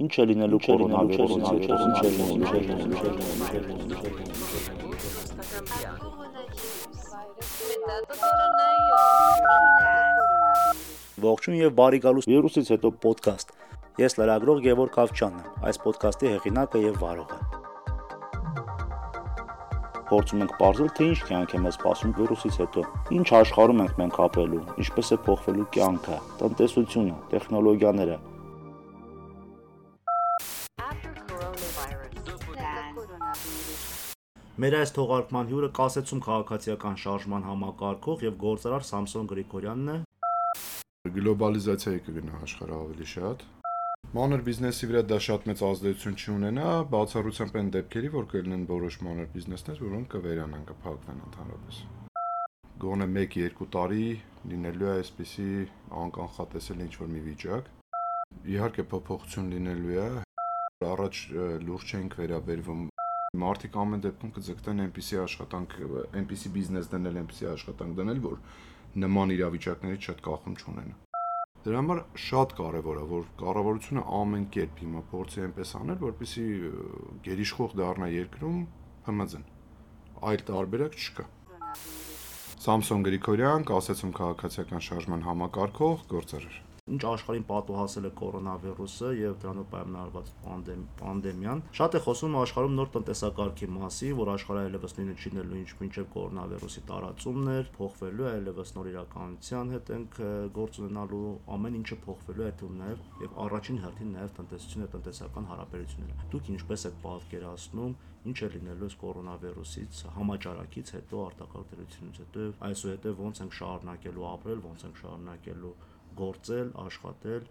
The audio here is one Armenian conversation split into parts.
Ինչ է լինելու կորոնավիրուսից հետո, ինչ է լինելու Ողջույն եւ բարի գալուս վիրուսից հետո ոդկաստ։ Ես լրագրող Գևոր Կավչյանն եմ։ Այս ոդկասթի հեղինակը եւ վարողը։ Փորձում ենք ողջել թե ինչ կյանք է մեզ սպասում վիրուսից հետո։ Ինչ աշխարհում ենք մենք ապրելու, ինչպես է փոխվելու կյանքը, տնտեսությունը, տեխնոլոգիաները, Մեր այս թողարկման հյուրը կասեցում քաղաքացիական շարժման համակարգող եւ գործարար Սամսոն Գրիգորյանն է։ Գլոբալիզացիայի կգնա աշխարհը ավելի շատ։ Մանր բիզնեսի վրա դա շատ մեծ ազդեցություն չունենա, բացառությամբ այն դեպքերի, որ կլինեն որոշ մանր բիզնեսներ, որոնք կվերանան, կփակվեն ընդհանրապես։ Գոնե 1-2 տարի լինելու է այսպիսի անկանխատեսել ինչ-որ մի վիճակ։ Իհարկե փոփոխություն լինելու է, առաջ լուրջ չենք վերաբերվում Մարդիկ ամեն դեպքում կձգտեն այնպիսի աշխատանք, այնպիսի բիզնես դնել, այնպիսի աշխատանք դնել, որ նման իրավիճակներից շատ կախում չունեն։ Դրա համար շատ կարևոր է, որ կառավարությունը ամեն կերպ հիմա փորձի այնպես անել, որպեսզի գերիշխող դառնա երկրում ՀՄԶ-ն։ Այլ տարբերակ չկա։ Սամսոն Գրիգորյան, կասեցում քաղաքացիական շարժման համակարգող գործարար ինչ աշխարհին պատահել է կորոնավիրուսը եւ դրանով պայմանավորված պանդեմիան։ Շատ է խոսում աշխարհում նոր տնտեսակարգի մասին, որ աշխարհը այլևս նույնը չի լինելու ինչ մինչև կորոնավիրուսի տարածումն էր, փոխվելու է այլևս նոր իրականության հետ ենք գործ ունենալու, ամեն ինչը փոխվելու է թվում նաեւ եւ առաջին հերթին նաեւ տնտեսությունը, տնտեսական հարաբերությունները։ Դուք ինչպես եք պատկերացնում ինչ է լինելու այս կորոնավիրուսից համաճարակից հետո արտակարգ դերությունից հետո այսուհետև ոնց ենք շարունակելու ապրել, ոնց ենք շարունակելու գործել, աշխատել։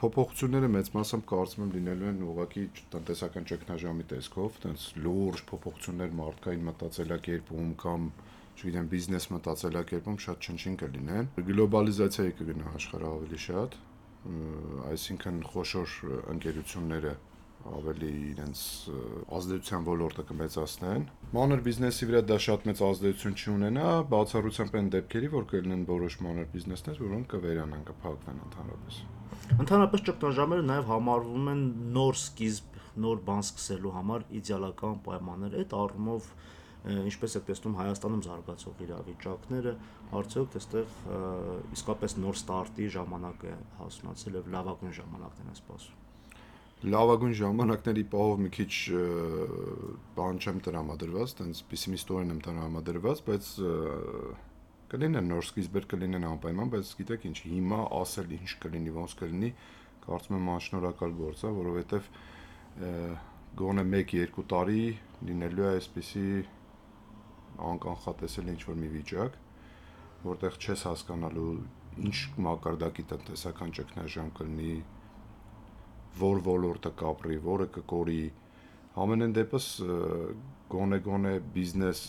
Փոփոխությունները մեծ մասամբ կարծում եմ լինելու են ուղղակի տնտեսական ճգնաժամի տեսքով, տենց լուրջ փոփոխություններ մարդկային մտածելակերպում կամ չգիտեմ բիզնես մտածելակերպում շատ չնչին կլինեն։ Գլոբալիզացիայի կգնա աշխարհը ավելի շատ, այսինքն խոշոր ընկերությունները ավելի իրենց ազդեցության ոլորտը կմեծացնեն։ Մանր բիզնեսի վրա դա շատ մեծ ազդեցություն չունենա, բացառությամբ այն դեպքերի, որ կլինեն որոշ մանր բիզնեսներ, որոնք կվերանան, կփակվեն ընդհանրապես։ Ընդհանրապես ճգնաժամերը նաև համարվում են նոր սկիզբ, նոր բան սկսելու համար իդեալական պայմաններ։ Այդ առումով ինչպես եք տեսնում Հայաստանում զարգացող իրավիճակները, արդյոք այստեղ իսկապես նոր ստարտի ժամանակ է հասունացել եւ լավագույն ժամանակն է սպասում լավագույն ժամանակների պահով մի քիչ բան չեմ տրամադրված, տենց պեսիմիստորեն եմ տրամադրված, բայց կլինեն նոր սկիզբեր կլինեն անպայման, բայց գիտեք ինչ, հիմա ասել ինչ կլինի, ոնց կլինի, կարծում եմ անշնորհակալ գործ է, որովհետև գոնե 1-2 տարի լինելու է այսպիսի անկանխատեսել ինչ որ մի վիճակ, որտեղ չես հասկանալու ինչ մակարդակի տնտեսական ճգնաժամ կլինի, որ ոլորտը կապրի, որը կկորի։ Համենեն դեպս գոնե-գոնե բիզնես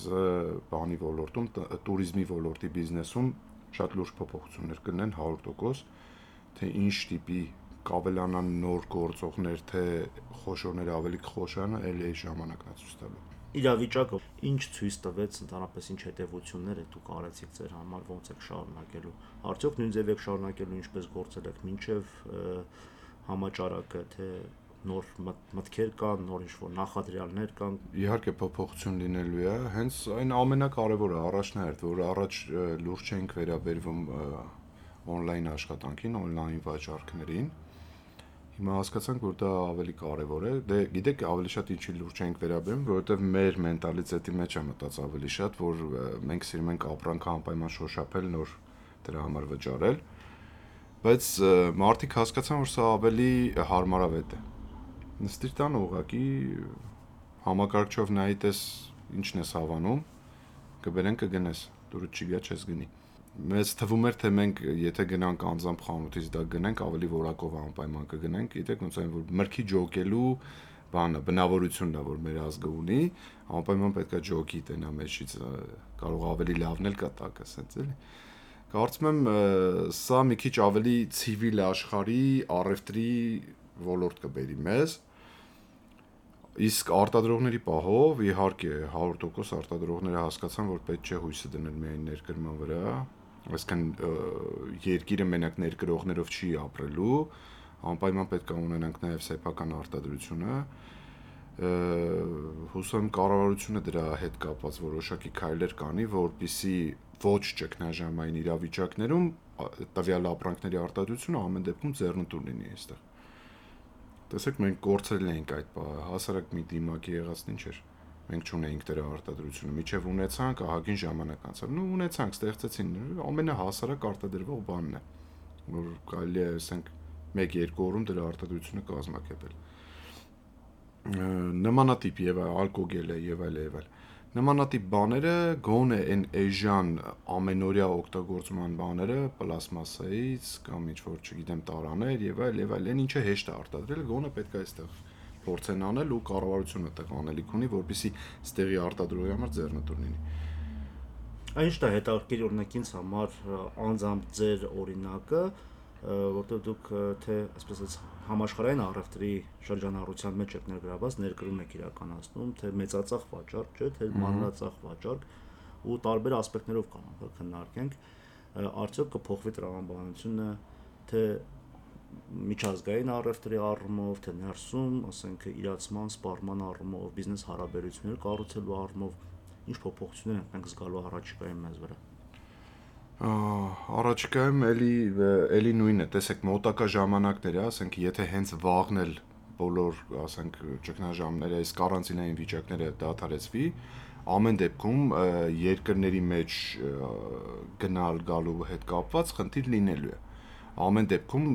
բանի ոլորտում, туриզմի ոլորտի բիզնեսում շատ լուրջ փոփոխություններ կնեն 100% թե ինչ տիպի կավելանան նոր գործողներ, թե խոշորները ավելի կխոշանան, էլ է ժամանակն է ցույց տալու։ Իրավիճակը ինչ ցույց տվեց, ընդհանրապես ինչ հետևություններ է դուք արեցիք ձեր համար, ոնց եք շարունակելու։ Արդյոք նույն ձև եք շարունակելու, ինչպես գործել եք, ոչ միայն համաճարակը, թե նոր մտքեր կան, նոր ինչ-որ նախադրյալներ կան։ Իհարկե փոփոխություն լինելու է, հենց այն ամենակարևորը առաջնահերթ, որ առաջ լուրջ չենք վերաբերվում on-line աշխատանքին, on-line վաճառքներին։ Հիմա հասկացանք, որ դա ավելի կարևոր է։ Դե գիտեք, ավելի շատ ինչի լուրջ ենք վերաբերում, որովհետև մեր մենտալիտետի մեջ է մտած ավելի շատ, որ մենք սիրում ենք ապրանքը անպայման շոշափել, նոր դրա համար վճարել բայց մարդիկ հասկացան, որ սա ավելի հարմարավետ է։ Նստիր տան ուղակի համակարգչով նայի տես ինչն ես հավանում, կբերեն կգնես, դուրը չի գա չես գնի։ Մեզ թվում էր թե մենք եթե գնանք անձամբ խանութից դա գնենք ավելի որակով անպայման կգնենք, գիտեք ոնց այն որ մրգի ջոկելու բանը բնավորությունն է որ մեր ազգը ունի, անպայման պետքա ջոկի տենա մեջից կարող ավելի լավն էլ կա տակը, ասենց էլի Կարծում եմ սա մի քիչ ավելի ցիվիլ աշխարհի առևտրի ոլորտ կբերի մեզ։ Իսկ արտադրողների պահով իհարկե 100% արտադրողները հասկացան, որ պետք չէ հույսը դնել միայն ներկրման վրա, այսինքն երկիրը մենակ ներկրողներով չի ապրելու, անպայման պետք է ունենանք նաև սեփական արտադրությունը հուսամ կառավարությունը դրա հետ կապված որոշակի քայլեր կանի, որpիսի ոչ ճգնաժամային իրավիճակներում տվյալ ապրանքների արտադրությունը ամեն դեպքում ձեռնտու լինի այստեղ։ Տեսեք, մենք կորցրել ենք այդ բանը, հասարակ մի դիմակի եղածն ինչ էր։ Մենք չունեինք դրա արտադրությունը, միջև ունեցանք ահագին ժամանակ անցավ։ Նու ունեցանք, ստեղծեցին, ամենահասարակ արտադրվող բանն է, որ կարելի է, ասենք, 1-2 օրում դրա արտադրությունը կազմակերպել նմանատիպ եւ ալկոգել է եւ այլ եւ այլ նմանատիպ բաները գոնե այն էժան ամենօրյա օգտագործման բաները պլաստմասայից կամ ինչ որ չգիտեմ տարաներ եւ այլ եւ այլ այն ինչը հեշտ է արտադրել գոնե պետք է այստեղ փորձեն անել ու կառավարությունը տեղ անելիք ունի որպեսի ստեղի արտադրողի համար ձեռնտու լինի Այնիշտ է հետաքրքիր օրինակ ինձ համար անձամբ ձեր օրինակը որտեղ դուք թե այսպես ասած համաշխարհային առևտրի շրջանառության մեջ եք ներգրաված, ներկրում եք իրականացնում, թե մեծածախ վաճառք, չէ, թե մանրածախ վաճառք ու տարբեր ասպեկտներով կարող քննարկենք, արդյոք կփոխվի տրամաբանությունը, թե միջազգային առևտրի առումով, թե ներսում, ասենք իրացման, սպառման առումով, բիզնես հարաբերություններ կառուցելու առումով ինչ փոփոխություններ ենք զգալու առաջիկայում մեզ վրա առաջիկայում էլի էլի նույնն է, տեսեք մոտակա ժամանակները, ասենք, եթե հենց վաղն էլ բոլոր, ասենք, ճգնաժամները, այս կարանտինային վիճակները դադարեցվի, ամեն դեպքում երկրների մեջ գնալ գալու հետ կապված խնդիր լինելու է ամեն դեպքում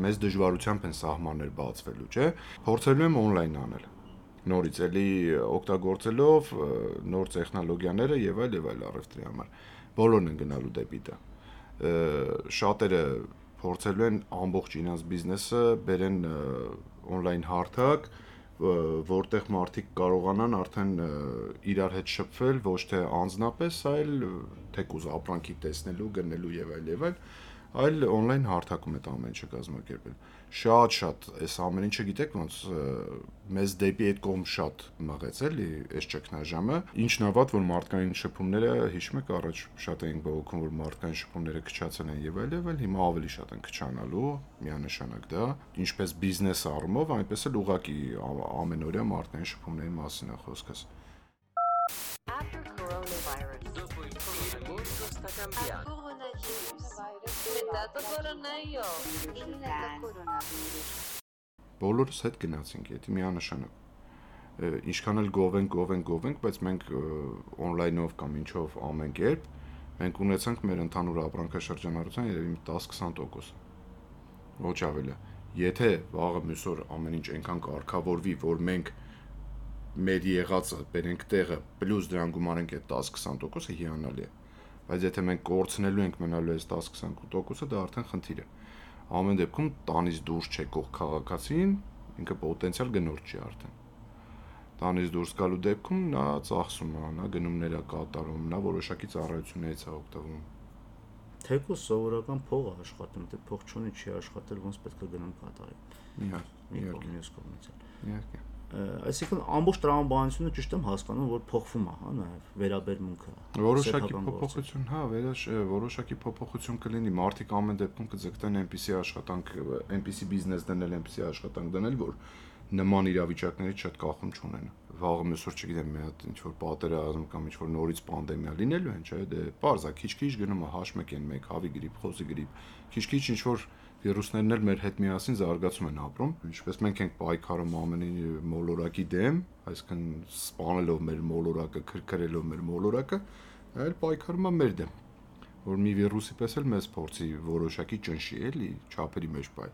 մեծ դժվարությամբ են սահմաններ բացվելու, չէ՞։ Փորձելու եմ on-line անել։ Նորից էլի օգտագործելով նոր տեխնոլոգիաները եւ այլ եւ այլ առևտրի համար բոլորն են գնալու դեպի դա շատերը փորձելու են ամբողջ իրենց բիզնեսը բերեն on-line հարթակ, որտեղ մարդիկ կարողանան արդեն իրար հետ շփվել ոչ թե անձնապես, այլ թեկուզ ապրանքի տեսնելու, գնելու եւ այլ եւ այլ, այլ on-line հարթակում է ամեն ինչը կազմակերպել շատ-շատ այս ամեն ինչը գիտեք ոնց մեզ դեպի այդ կողմ շատ մղեց էլի այս ճգնաժամը ինչն ավատ որ մարդկային շփումները հիշում եք առաջ շատ էինք բողոքում որ մարդկային շփումները քչացել են եւ այլ եւ այլ հիմա ավելի շատ են քչանալու միանշանակ դա ինչպես բիզնես առումով այնպես էլ ուղակի ամենօրյա մարդկային շփումների մասին է խոսքս After Dato coronavirus։ Բոլորս հետ գնացինք, եթե միանշանակ ինչքան էլ գովենք, գովենք, գովենք, բայց մենք on-line-ով կամ ինչով ամեն կերպ մենք ունեցանք մեր ընդհանուր ապրանքաշրջանառության երևի 10-20%։ Ոչ ավելի։ Եթե վաղը մյուսօր ամեն ինչ այնքան կարգավորվի, որ մենք մեր եղածը բերենք տեղը, պլյուս դրան գումարենք այդ 10-20%-ը հիանալի է բայց եթե մենք կորցնելու ենք մնալու այս 10-20%-ը, դա արդեն խնդիր է։ Ամեն դեպքում տանից դուրս չեկող քաղաքացին ինքը պոտենցիալ գնորդ չի արդեն։ Տանից դուրս գալու դեպքում նա ծախսում է, նա գնումներ է կատարում, նա որոշակի ծառայություններից է օգտվում։ Թեկուզ սովորական փող է աշխատում, դե փող չունի չի աշխատել, ոնց պետք է գնան կատարի։ Իհարկե, իհարկե, մյուս կողմից։ Իհարկե այսինքն ամբողջ տրամաբանությունը ճիշտ եմ հասկանում, որ փոխվում է, հա, նաև վերաբերմունքը։ Որոշակի փոփոխություն, հա, վերաշ որոշակի փոփոխություն կլինի, մարդիկ ամեն դեպքում կձգտեն այնպիսի աշխատանք, այնպիսի բիզնես դնել, այնպիսի աշխատանք դնել, որ նման իրավիճակներից շատ կախում չունեն։ Վաղը մեսօր չգիտեմ, մի հատ ինչ որ պատերազմ կամ ինչ որ նորից պանդեմիա լինելու են, չէ՞, դե parza քիչ-քիչ գնում է H1N1, հավի գրիպ, խոզի գրիպ, քիչ-քիչ ինչ որ վիրուսներն էլ մեր հետ միասին զարգացում են ապրում, ինչպես մենք ենք պայքարում ամենի մոլորակի դեմ, այսինքն սպանելով մեր մոլորակը, քրքրելով մեր մոլորակը, այլ պայքարում է մեր դեմ, որ մի վիրուսի պես էլ մեզ փորձի որոշակի ճնշի էլի, չափերի մեջ բայ։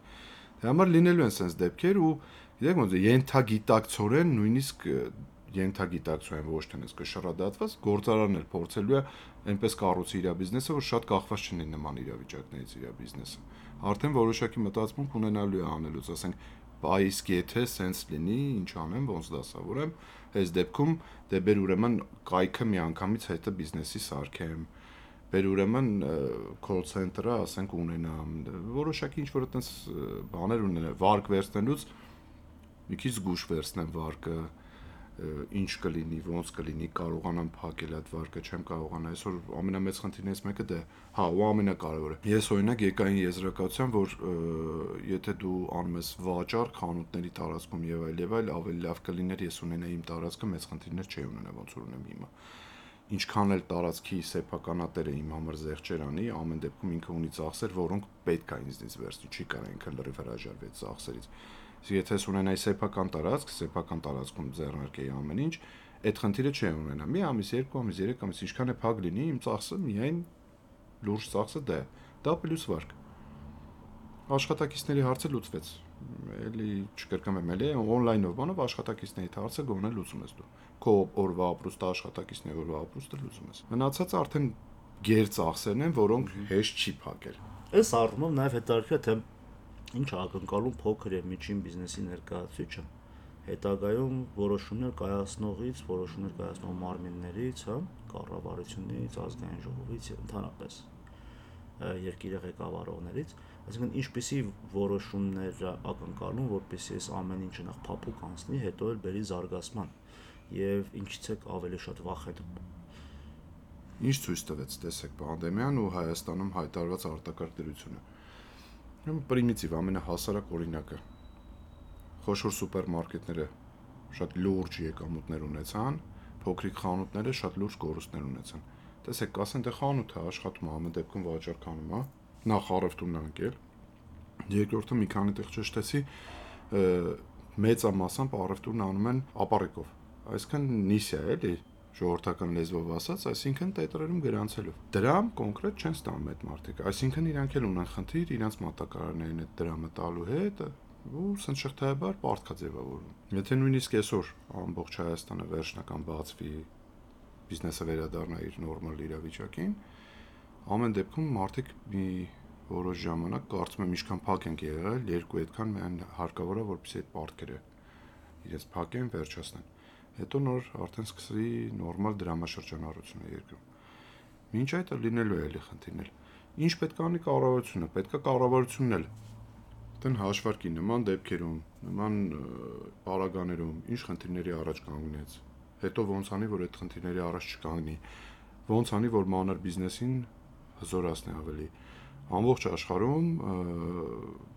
Դե համար լինելու են sense դեպքեր ու գիտեք ոնց ենթագիտակցորեն նույնիսկ ենթագիտակցորեն ոչ թե նես կշռադատված գործարանն էլ փորձելու է այնպես կառուցի իր բիզնեսը, որ շատ կախված չլինի նման իրավիճակներից իր բիզնեսը արդեն որոշակի մտածմունք ունենալու է անելուց, ասենք, բայ իսկ եթե սենց լինի, ինչ անեմ, ոնց դասավորեմ, այս դեպքում դե բեր ուրեմն կայքը միանգամից հետը բիզնեսի սարքեմ բեր ուրեմն call center-ը, ասենք, ունենամ, որոշակի ինչ որ այտենց բաներ ունենա, վարկ վերցնելուց մի քիչ զգուշ վերցնեմ վարկը, ինչ կլինի, ոնց կլինի, կարողանամ փակել այդ վարկը, չեմ կարողանա։ Այսօր ամենամեծ խնդիրներից մեկը դա, հա, ու ամենակարևորը։ Ես օրինակ եկային եզրակացության, որ եթե դու անում ես վաճառ խանութների տարածքում եւ այլ եւ այլ, ավելի լավ կլիներ ես ունենայի իմ տարածքը մեծ խնդիրներ չի ունենա, ոնց որ ունեմ հիմա ինչքան էլ տարածքի սեփականատերը իմ համար զեղչեր անի, ամեն դեպքում ինքը ունի ծախսեր, որոնք պետք է ինձնից վերցնի, չի կարող ինքը լրիվ հրաժարվի այդ ծախսերից եթե ես ունենայի սեփական տարածք, սեփական տարածքում ձեռնարկեի ամեն ինչ, այդ խնդիրը չի ունենա։ Մի ամիս, երկու ամիս, երեք ամիս ինչքան է փակ լինի, իմ ծախսը միայն լուրջ ծախսը դա է։ Դա պլյուս վարկ։ Աշխատակիցների հարցը լուծվեց։ Էլի չկրկնվեմ, էլի on-line-ով բանով աշխատակիցների հարցը գոնե լուծում ես դու։ Քո օրվա ապրուստը աշխատակիցների օրվա ապրուստը լուծում ես։ Մնացածը արդեն գեր ծախսերն են, որոնք հեշտ չի փակել։ Այս առումով նաև հետաքրքիր է թե ինչ ակնկալում փոքր եւ միջին բիզնեսի ներկայացուցիչը հետագայում որոշումներ կայացնողից, որոշումներ կայացնող մարմիններից, հա, կառավարությունից, ազգային ժողովից ընդհանրապես երկիրի ղեկավարողներից, այսինքն ինչպիսի որոշումներ ակնկալում, որպեսզի այս ամեն ինչը նախ փափուկ անցնի, հետո էլ բերի զարգացման եւ ինչից է ավելի շատ վախենում։ Ինչ ցույց տվեց, տեսեք, պանդեմիան ու Հայաստանում հայտարարված արտակարգ դրությունը Ուրեմն պրիմիտիվ ամենահասարակ օրինակը։ Խոշոր սուպերմարկետները շատ լուրջ եկամուտներ ունեցան, փոքրիկ խանութները շատ լուրջ կորուստներ ունեցան։ Տեսեք, կասեն դե խանութը աշխատում է, ամեն դեպքում վաճառքանում է, նախ առևտուրն անկել։ Երկրորդը մի քանի տեղ ճշտեցի, մեծամասամբ առևտուրն անում են ապարեկով։ Այսինքն նիսիա էլի, ժողովրդական լեզվով ասած, այսինքն տետրերում գրանցելով։ Դրամ կոնկրետ չեն ստանում այդ մարդիկ, այսինքն իրանք էլ ունեն խնդիր իրանք մատակարարներին այդ դրամը տալու հետ ու սնշղթայաբար պարտքա ձևավորում։ Եթե նույնիսկ այսօր ամբողջ Հայաստանը վերջնական բացվի բիզնեսը վերադառնա իր նորմալ իրավիճակին, ամեն դեպքում մարդիկ մի որոշ ժամանակ կարծում եմ ինչքան փակ են եղել, երկու այդքան միայն հարկավոր է որպեսզի այդ պարտքերը իրենց փակեն, վերջացնեն հետո նոր արդեն սկսի նորմալ դրամաշրջանառությունը երկրում։ Մինչ այդ լինելու է էլի խնդիրներ։ Ինչ պետք է անի կառավարությունը, պետք է կառավարությունն էլ դեն հաշվարկի նման դեպքերում, նման պարագաներում ինչ խնդիրների առաջ կանգնեց։ Հետո ոնց անի, որ այդ խնդիրների առաջ չկանգնի։ Ոնց անի, որ մանր բիզնեսին հզորացնի ավելի ամբողջ աշխարհում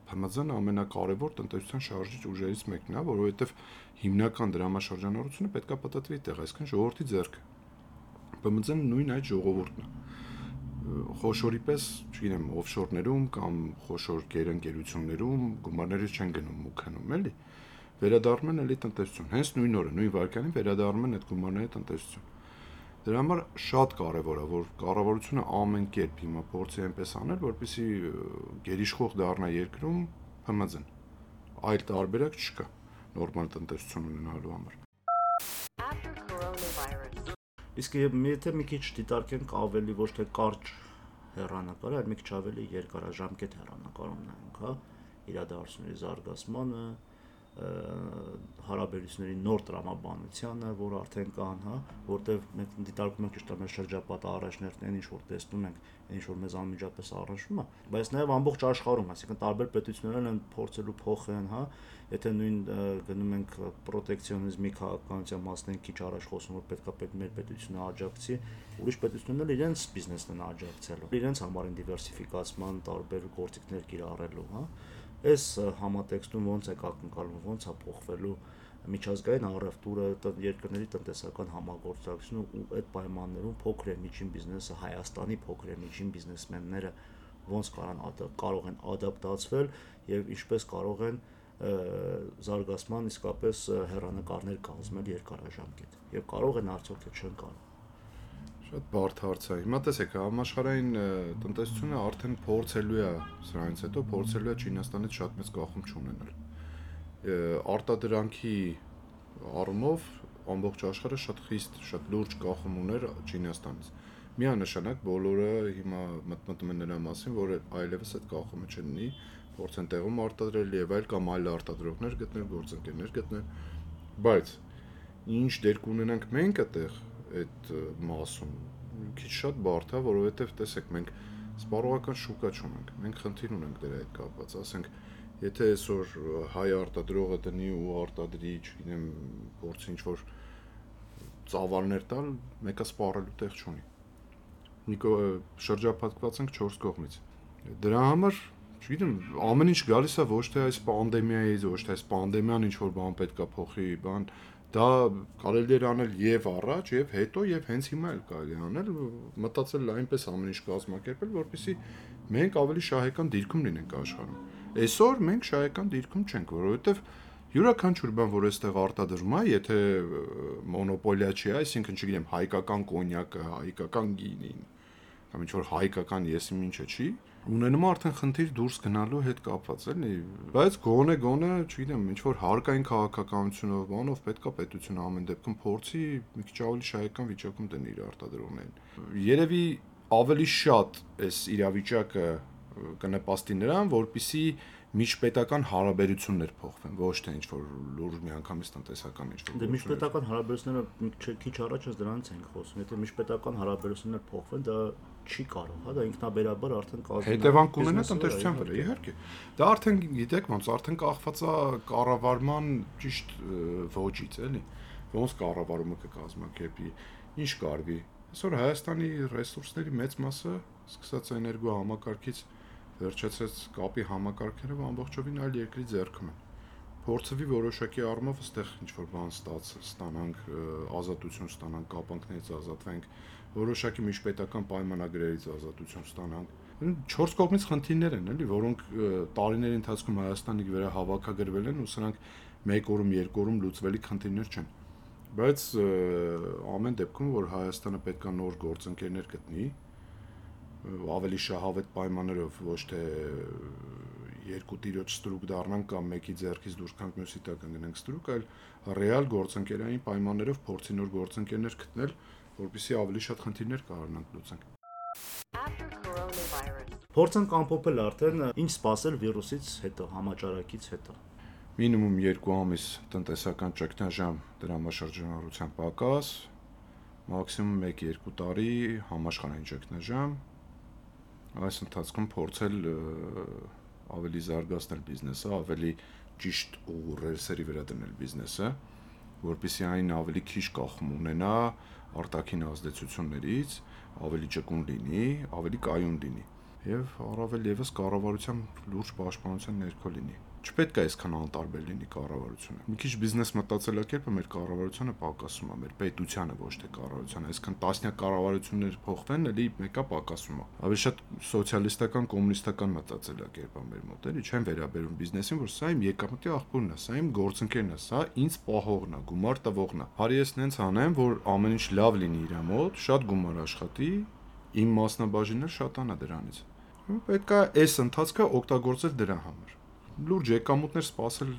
ՓՄԶ-ն ամենակարևոր տնտեսության շարժիչ ուժերից մեկն է, որովհետև հիմնական դրամաշրջանառությունը պետքա պատտվի տեղ, այսինքն ժողովրդի ձեռքը։ ՊՄԶ-ն նույն այդ ժողովուրդն է խոշորի պես, չգիտեմ, օֆշորներում կամ խոշոր գերընկերություններում գումարները չեն գնում ու քնում, էլի։ Վերադառնում են էլի տնտեսություն։ Հենց նույն օրը, նույն վայրկյանին վերադառնում են այդ գումարները տնտեսություն։ Դրա համար շատ կարևոր է, որ կառավարությունը ամեն կերպ հիմա փորձի այնպես անել, որպեսզի գերիշխող դառնա երկրում ՀՄԶ-ն։ Այլ տարբերակ չկա նորմալ տնտեսություն ունենալու համար։ Իսկ եթե մի քիչ դիտարկենք ավելի ոչ թե կարճ հեռանկար, այլ մի քիչ ավելի երկարաժամկետ հեռանկարում նայենք, հա, իրադարձությունների զարգացմանը, հարաբերությունների նոր տրամաբանությանը, որ արդեն կան, հա, որտեղ մենք դիտարկում ենք ճիշտ մեր շրջապատը առաջներն են, ինչ որ տեսնում ենք, ինչ որ մեզ անմիջապես առնչվում է, բայց նաև ամբողջ աշխարհում, այսինքն տարբեր պետություններն են փորձելու փոխեն, հա, եթե նույն գնում ենք պրոտեկցիոնիզմի քաղաքականության մասն քիչ առաջ խոսում որ պետքա պետք մեր պետությունը աջակցի, ուրիշ պետությունները իրենց բիզնեսն են աջակցելու, իրենց համարին դիվերսիֆիկացման տարբեր գործիքներ կիրառելու, հա Այս համատեքստում ոնց է ակնկալվում, ոնց է փոխվելու միջազգային առևտուրը, երկրների տնտեսական համագործակցությունը ու այդ պայմաններում փոքր եւ միջին բիզնեսը Հայաստանի փոքր եւ միջին բիզնեսմենները ոնց կարան կարող են ադապտացվել եւ ինչպես կարող են զարգացման իսկապես հերանեկարներ կազմել երկարաժամկետ եւ կարող են արդյոք թե չեն կարող Շատ բարդ հարց է։ Հիմա տեսեք, համաշխարհային տնտեսությունը արդեն փորձելու է սրանից հետո փորձելու է Չինաստանից շատ մեծ գաղում չունենալ։ Արտադրանքի առումով ամբողջ աշխարհը շատ խիստ, շատ լուրջ գաղում ուներ Չինաստանից։ Միանշանակ բոլորը հիմա մտնում են նրա մասին, որ այլևս այդ գաղումը չլինի, փորձեն տեղում արտադրել եւ այլ կամ այլ արտադրողներ գտնել, գործընկերներ գտնել, բայց ինչ դեր կունենանք մենք այդտեղ այդ մասում քիչ շատ բարդ է, որովհետև տեսեք, մենք սպառողական շուկա չունենք։ Մենք խնդիր ունենք դրա հետ կապված, ասենք, Եթե այսօր հայ արտադրողը դնի ու արտադրի, չգիտեմ, փորձի ինչ որ ծավալներ տալ, մեկը սպառելու տեղ չունի։ Նիկո շրջապատված ենք 4 կողմից։ Դրա համար, չգիտեմ, ամեն ինչ գալիս է ոչ թե այս պանդեմիայից, ոչ թե այս պանդեմիան ինչ որ բան պետքա փոխի, բան դա կարելի էր անել եւ առաջ եւ հետո եւ հենց հիմա էլ կարելի անել մտածել այնպես ամեն ինչ կազմակերպել որպեսզի մենք ավելի շահեկան դիրքում լինենք աշխարհում այսօր մենք շահեկան դիրքում չենք որովհետեւ յուրաքանչյուր բան որ այստեղ արտադրվում է եթե մոնոպոլիա չի այսինքն չգիտեմ հայկական կոնյակը հայկական գինին կամ ինչ որ հայկական եսիմ ինչը չի ունենում արդեն խնդիր դուրս գնալու հետ կապված էլի բայց գոնե գոնե չգիտեմ ինչ որ հարկային քաղաքականությունով բանով պետքա պետությունը ամեն դեպքում փորձի մի քիչ ավելի շահեկան վիճակում դնի իր արտադրողներին երևի ավելի շատ այս իրավիճակը կնպաստի նրան որpիսի միջպետական հարաբերություններ փոխվեն, ոչ թե ինչ որ լուրջ միանգամից տնտեսական ինչ որ։ Դե միջպետական հարաբերությունները քիչ առաջ ես դրանից ենք խոսում։ Եթե միջպետական հարաբերություններ փոխվեն, դա չի կարող, հա, դա ինքնաբերաբար արդեն կազմում է հետևանք ունենա տնտեսության վրա, իհարկե։ Դա արդեն գիտեք ոնց, արդեն կախված է կառավարման ճիշտ ոճից, էլի։ Ոնց կառավարումը կկազմակերպի, ինչ կարվի։ Այսօր Հայաստանի ռեսուրսների մեծ մասը, սկսած էներգո համակարգից վերջացած կապի համակարգերով ամբողջովին այլ երկրի ձեռքում են փորձվի որոշակի առումով այստեղ ինչ որ բան ստաց ստանանք ազատություն ստանանք կապանքներից ազատվենք որոշակի միջպետական պայմանագրերից ազատություն ստանանք։ 4 կողմից խնդիրներ են, էլի, որոնք տարիների ընթացքում Հայաստանի վրա հավաքագրվել են ու սրանք մեկ օրում, երկու օրում լուծվելի խնդիրներ չեն։ Բայց ամեն դեպքում, որ Հայաստանը պետքա նոր գործընկերներ գտնի, ավելի շահավետ պայմաններով ոչ թե երկու տիրոջ ստրուկ դառնանք կամ մեկի ձեռքից դուրս գանք մյուսի տակ ընկնենք ստրուկ, այլ ռեալ գործընկերային պայմաններով փորձի նոր գործընկերներ գտնել, որպեսզի ավելի շատ խնդիրներ կարողանանք լուծենք։ Փորձենք ամփոփել արդեն ինչ սпасել վիրուսից հետո, համաճարակից հետո։ Մինիմում 2 ամիս տնտեսական ճգնաժամ դրամաշրջանառության պակաս, մաքսիմում 1-2 տարի համաշխարհային ճգնաժամ։ Այս ընթացքում փորձել ավելի զարգացնել բիզնեսը, ավելի ճիշտ ուղու ռելսերի վերադրնել բիզնեսը։ ու որpիսի այն ավելի քիչ կախում ունենա արտաքին ազդեցություններից ավելի ճկուն լինի, ավելի կայուն լինի եւ առավել եւս կառավարության լուրջ պաշտպանության ներքո լինի չպետք է այսքան անտարբեր լինի կառավարությունը։ Մի քիչ բիզնես մտածելակերպը մեր կառավարությունը պակասում է, մեր պետությանը ոչ թե կառավարությանը, այսքան տասնյակ կառավարություններ փոխվեն, էլի մեկը պակասում է։ Ավելի շատ սոցիալիստական, կոմունիստական մտածելակերպ է մեր մոտ, էլի չեն վերաբերում բիզնեսին, որ սա իմ եկամտի աղբյուրն է, սա իմ գործընկերն է, սա ինձ պահողն է, գումար տվողն է։ Հարի ես նենց անեմ, որ ամեն ինչ լավ լինի իր մոտ, շատ գումար աշխատի, իմ մասնաբաժինը շատանա դրանից։ Պետք է այս ընթացքը օգտագործել դրա համար լուրջ եկամուտներ սпасել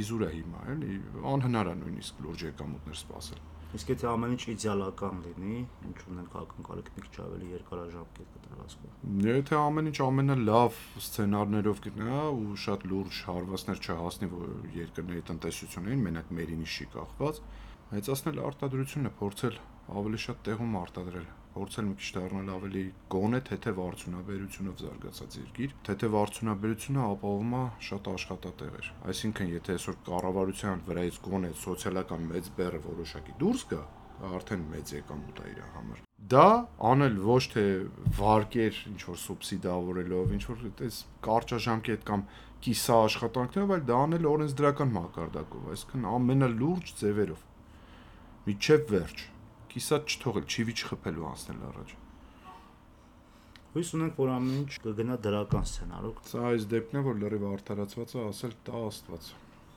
իզուր է հիմա, էլի, անհնար է նույնիսկ լուրջ եկամուտներ սпасել։ Իսկ եթե ամեն ինչ իդեալական լինի, ինչ ունենք ակնկալեք մի քիչ ավելի երկարաժամկետ կտրվածքով։ Եթե ամեն ինչ ամենալավ սցենարներով գտնա ու շատ լուրջ հարվածներ չհասնի երկրների տնտեսություններին, մենակ մերինի շի կախված, մեծացնել արտադրությունը, փորձել ավելի շատ տեղում արտադրել փորձել մի քիչ դառնալ ավելի գոնե թեթև արդյունաբերությունով զարգացած երկիր։ Թեթև արդյունաբերությունը ապահովում է շատ աշխատատեղեր։ Այսինքն, եթե այսօր կառավարության վրայից գոնե սոցիալական մեծ բեռը որոշակի դուրս գա, արդեն մեծ եկամուտ է իր համար։ Դա անել ոչ թե վարկեր ինչ որ սուբսիդավորելով, ինչ որ այդպես կարճաժամկետ կամ կիսա աշխատանքներով, այլ դա անել օրենսդրական մակարդակով, այսինքն ամենալուրջ ձևերով։ Միջև վերջ կիսատ չթողել, չիվի չխփելու անցնել առաջ։ Հույս ունենք, որ ամեն ինչ կգնա դրական սցենարով։ Սա այս դեպքն է, որ լրիվ արդարացված է, ասել տա Աստված։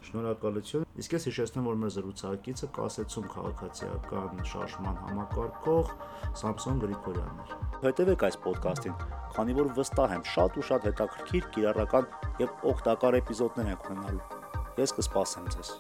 Շնորհակալություն։ Իսկ ես հիշեցնեմ, որ մեր զրուցակիցը կասեցում քաղաքացիական շարժման համակարգող Սամսոն Գրիգորյանն էր։ Հետևեք այս ոդկասթին, քանի որ վստահ եմ, շատ ու շատ հետաքրքիր, կիրառական եւ օգտակար էպիզոդներ ենք ունենալու։ Ես կսպասեմ ձեզ։